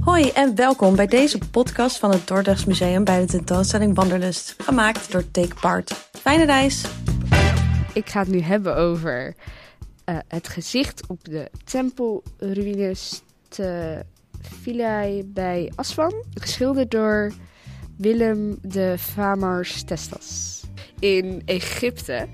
Hoi en welkom bij deze podcast van het Dordrechts Museum bij de tentoonstelling Wanderlust, gemaakt door Take Part. Fijne reis! Ik ga het nu hebben over uh, het gezicht op de tempelruïnes te Philae bij Aswan, geschilderd door Willem de Famars Testas in Egypte.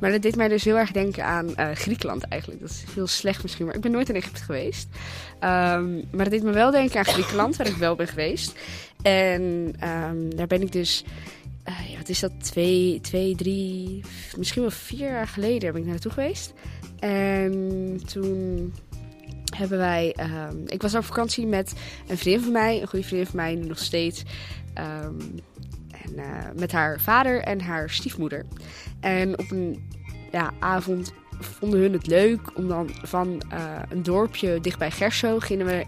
Maar dat deed mij dus heel erg denken aan uh, Griekenland eigenlijk. Dat is heel slecht misschien, maar ik ben nooit in Egypte geweest. Um, maar dat deed me wel denken aan Griekenland, waar ik wel ben geweest. En um, daar ben ik dus, uh, wat is dat, twee, twee, drie, misschien wel vier jaar geleden ben ik naartoe geweest. En toen hebben wij, um, ik was op vakantie met een vriendin van mij, een goede vriendin van mij, nog steeds. En uh, met haar vader en haar stiefmoeder. En op een ja, avond vonden hun het leuk om dan van uh, een dorpje dichtbij Gerso gingen we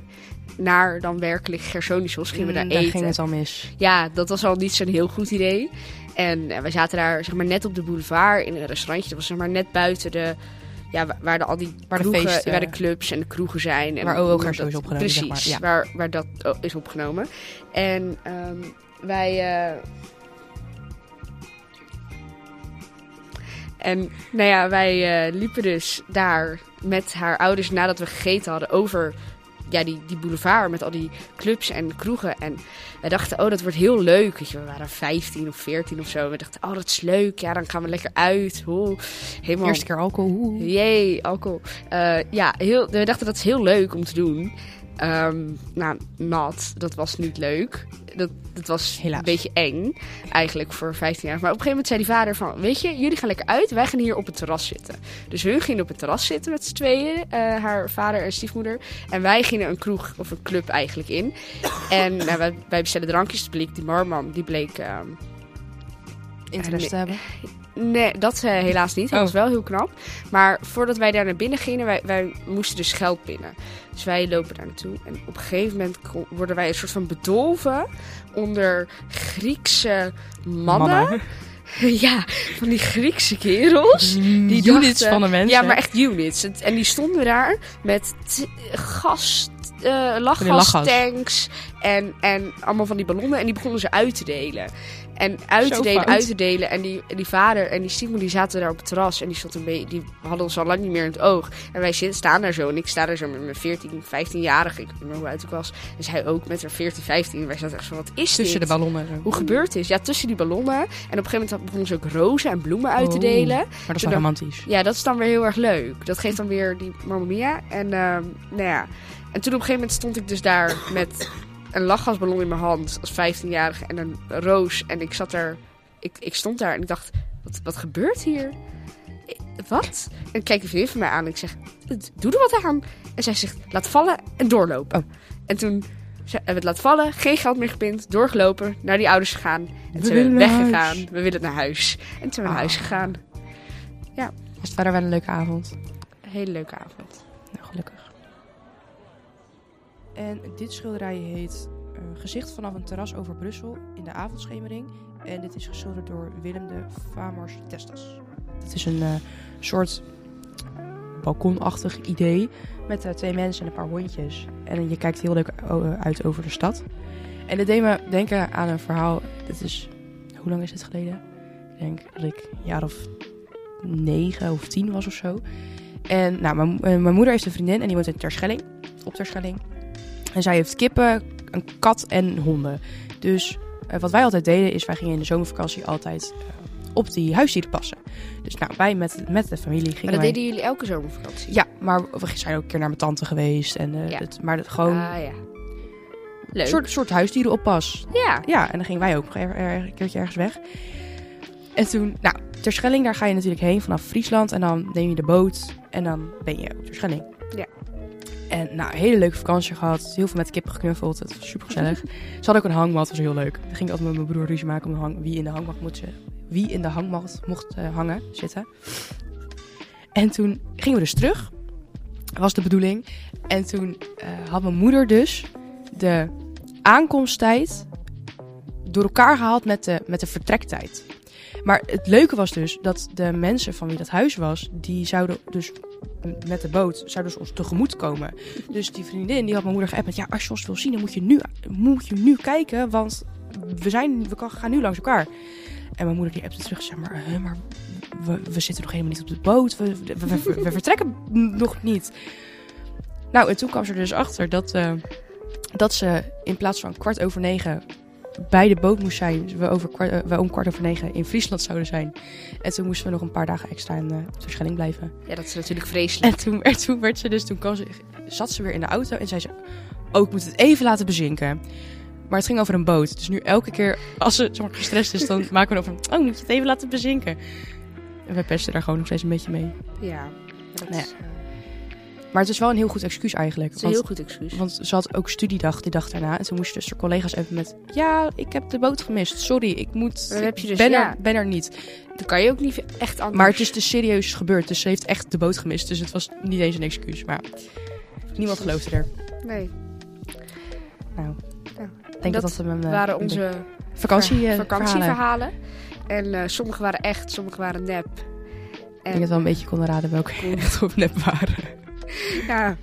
naar dan werkelijk Gersonisos. Gingen we daar Mm, eten. Daar ging het al mis. Ja, dat was al niet zo'n heel goed idee. En uh, we zaten daar zeg maar net op de boulevard in een restaurantje. Dat was zeg maar net buiten de... Ja, waar, de, al die Waar de feesten- waar de clubs en de kroegen zijn. En Waar OO hoe Gerso is opgenomen, zeg Precies, maar, ja. waar, waar dat is opgenomen. En ehm, wij... eh, En nou ja, wij eh, liepen dus daar met haar ouders nadat we gegeten hadden over ja, die, die boulevard met al die clubs en kroegen. En wij dachten, oh, dat wordt heel leuk. Weet je, we waren 15 of 14 of zo. We dachten, oh, dat is leuk. Ja, dan gaan we lekker uit. Hoe, helemaal... Eerste keer alcohol. Jee, alcohol. Eh, ja, heel, we dachten dat is heel leuk om te doen. Ehm, nou, nat, dat was niet leuk. Dat, dat was Helaas. een beetje eng, eigenlijk, voor 15 jaar. Maar op een gegeven moment zei die vader van... Weet je, jullie gaan lekker uit, wij gaan hier op het terras zitten. Dus hun gingen op het terras zitten met z'n tweeën. eh, haar vader en stiefmoeder. En wij gingen een kroeg, of een club eigenlijk, in. En nou, wij, wij bestellen drankjes. Het bleek die barman, die bleek... ehm, Interesse te hebben. Nee, dat eh, helaas niet. Dat Oh. was wel heel knap. Maar voordat wij daar naar binnen gingen, wij, wij moesten dus geld pinnen. Dus wij lopen daar naartoe. En op een gegeven moment worden wij een soort van bedolven onder Griekse mannen. ja, van die Griekse kerels. Die units dachten- van de mensen. Ja, maar echt units. En die stonden daar met t- gas, lachgas. lachgastanks en, en allemaal van die ballonnen. En die begonnen ze uit te delen. En uit Zo te delen, fout. uit te delen. En die, die vader en die stiefmoeder die zaten daar op het terras. En die, stond een beetje, die hadden ons al lang niet meer in het oog. En wij zitten, staan daar zo. En ik sta daar zo met mijn 14, 15-jarige. Ik weet niet meer hoe oud ik was. En zij ook met haar 14, 15. En wij zaten echt zo, wat is Tussen de dit? ballonnen. Zo. Hoe gebeurt dit? Ja, tussen die ballonnen. En op een gegeven moment begonnen ze ook rozen en bloemen uit te Oh. delen. Maar dat is wel romantisch. Ja, dat is dan weer heel erg leuk. Dat geeft dan weer die Mamma Mia. En, ehm, nou ja. En toen op een gegeven moment stond ik dus daar met een lachgasballon in mijn hand als 15-jarige en een roos. En ik zat daar, ik, ik stond daar en ik dacht, wat, wat gebeurt hier? Ik- Wat? En ik kijk een vriendin van mij aan en ik zeg, doe er wat aan. En zij zegt, laat vallen en doorlopen. Oh. En toen hebben we het laten vallen, geen geld meer gepind, doorgelopen, naar die ouders gegaan. En We toen zijn we weggegaan. huis. We willen naar huis. En toen zijn we naar huis gegaan. Was het verder wel een leuke avond. Een hele leuke avond. Nou, gelukkig. En dit schilderij heet eh, Gezicht vanaf een terras over Brussel in de avondschemering. En dit is geschilderd door Willem de Famars Testas. Het is een eh, soort balkonachtig idee met eh, twee mensen en een paar hondjes. En je kijkt heel leuk uit over de stad. En dit deed me denken aan een verhaal. Dit is, hoe lang is dit geleden? Ik denk dat ik een jaar of negen of tien was of zo. En nou, mijn, mijn moeder heeft een vriendin en die woont in Terschelling. Op Terschelling. En zij heeft kippen, een kat en honden. Dus eh, wat wij altijd deden is, wij gingen in de zomervakantie altijd eh, op die huisdieren passen. Dus nou, wij met, met de familie gingen Maar dat wij... deden jullie elke zomervakantie? Ja, maar we zijn ook een keer naar mijn tante geweest. En, eh, Ja. het, maar het, gewoon Ah ja. Leuk. een soort, soort huisdierenoppas. Ja. Ja, en dan gingen wij ook nog er, er- een keertje ergens weg. En toen, nou, Terschelling, daar ga je natuurlijk heen vanaf Friesland. En dan neem je de boot en dan ben je op Terschelling. Ja. En nou, een hele leuke vakantie gehad. Heel veel met kippen geknuffeld. Het was super gezellig. Ze hadden ook een hangmat, dat was heel leuk. Dan ging ik altijd met mijn broer ruzie maken om hang, wie in de hangmat moet zitten. Wie in de hangmat mocht eh, hangen, zitten. En toen gingen we dus terug. Was de bedoeling. En toen eh, had mijn moeder dus de aankomsttijd door elkaar gehaald met de, met de vertrektijd. Maar het leuke was dus dat de mensen van wie dat huis was, die zouden dus met de boot zouden ze ons tegemoet komen. Dus die vriendin die had mijn moeder geappt. Ja, als je ons wil zien, dan moet je nu, moet je nu kijken. Want we, zijn, we gaan nu langs elkaar. En mijn moeder die appte terug. Zeg maar, "Huh, maar we, we zitten nog helemaal niet op de boot. We, we, vertrekken nog niet. Nou, en toen kwam ze dus achter dat, eh, dat ze in plaats van kwart over negen bij de boot moest zijn. We, over kwart, eh, we om kwart over negen in Friesland zouden zijn. En toen moesten we nog een paar dagen extra in uh, blijven. Ja, dat is natuurlijk vreselijk. En toen, en toen werd ze dus, toen kwam ze, zat ze weer in de auto en zei ze... Oh, ik moet het even laten bezinken. Maar het ging over een boot. Dus nu elke keer als ze zeg maar, gestrest is, dan maken we over... Oh, moet je het even laten bezinken. En we pesten daar gewoon nog steeds een beetje mee. Ja, dat Nou ja. is, eh, Maar het is wel een heel goed excuus eigenlijk. is een Want, heel goed excuus. want ze had ook studiedag die dag daarna. En toen moest je dus haar collega's even met... Ja, ik heb de boot gemist. Sorry, ik moet... Heb je dus- ben, ja. er, ben er niet. Dan kan je ook niet echt anders. Maar het is dus serieus gebeurd. Dus ze heeft echt de boot gemist. Dus het was niet eens een excuus. Maar niemand geloofde er. Nee, Nou, ik denk dat Dat eh, waren onze vakantie, ver- eh, vakantieverhalen. En eh, sommige waren echt, sommige waren nep. Ik denk dat we wel een beetje konden raden welke echt of nep waren. Ja,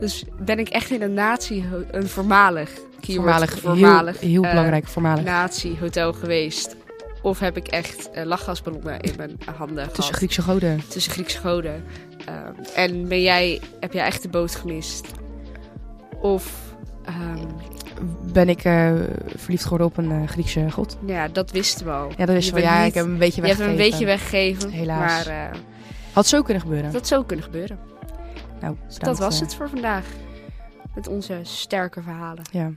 dus ben ik echt in een nazi, een voormalig, voormalig, voormalig heel, heel eh, belangrijk, voormalig. nazi-hotel geweest. Of heb ik echt eh, lachgasballonnen in mijn handen Tussen gehad. Griekse goden. tussen Griekse goden. Ehm, en ben jij, heb jij echt de boot gemist? Of, ehm, Ben ik eh, verliefd geworden op een Griekse god? ja, dat wisten we al. Ja, dat wel. bent Ja, niet- ik heb hem een beetje Je hebt hem een weggegeven. beetje weggegeven. Helaas. Maar Had zo kunnen gebeuren. dat zou kunnen gebeuren. Nou, Dus dat was eh, het voor vandaag. Met onze sterke verhalen. Ja.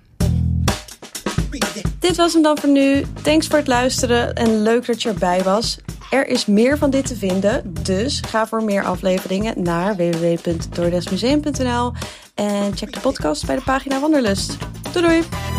Dit was hem dan voor nu. Thanks voor het luisteren en leuk dat je erbij was. Er is meer van dit te vinden, dus ga voor meer afleveringen naar www.dordesmuseum.nl en check de podcast bij de pagina Wanderlust. Doei doei!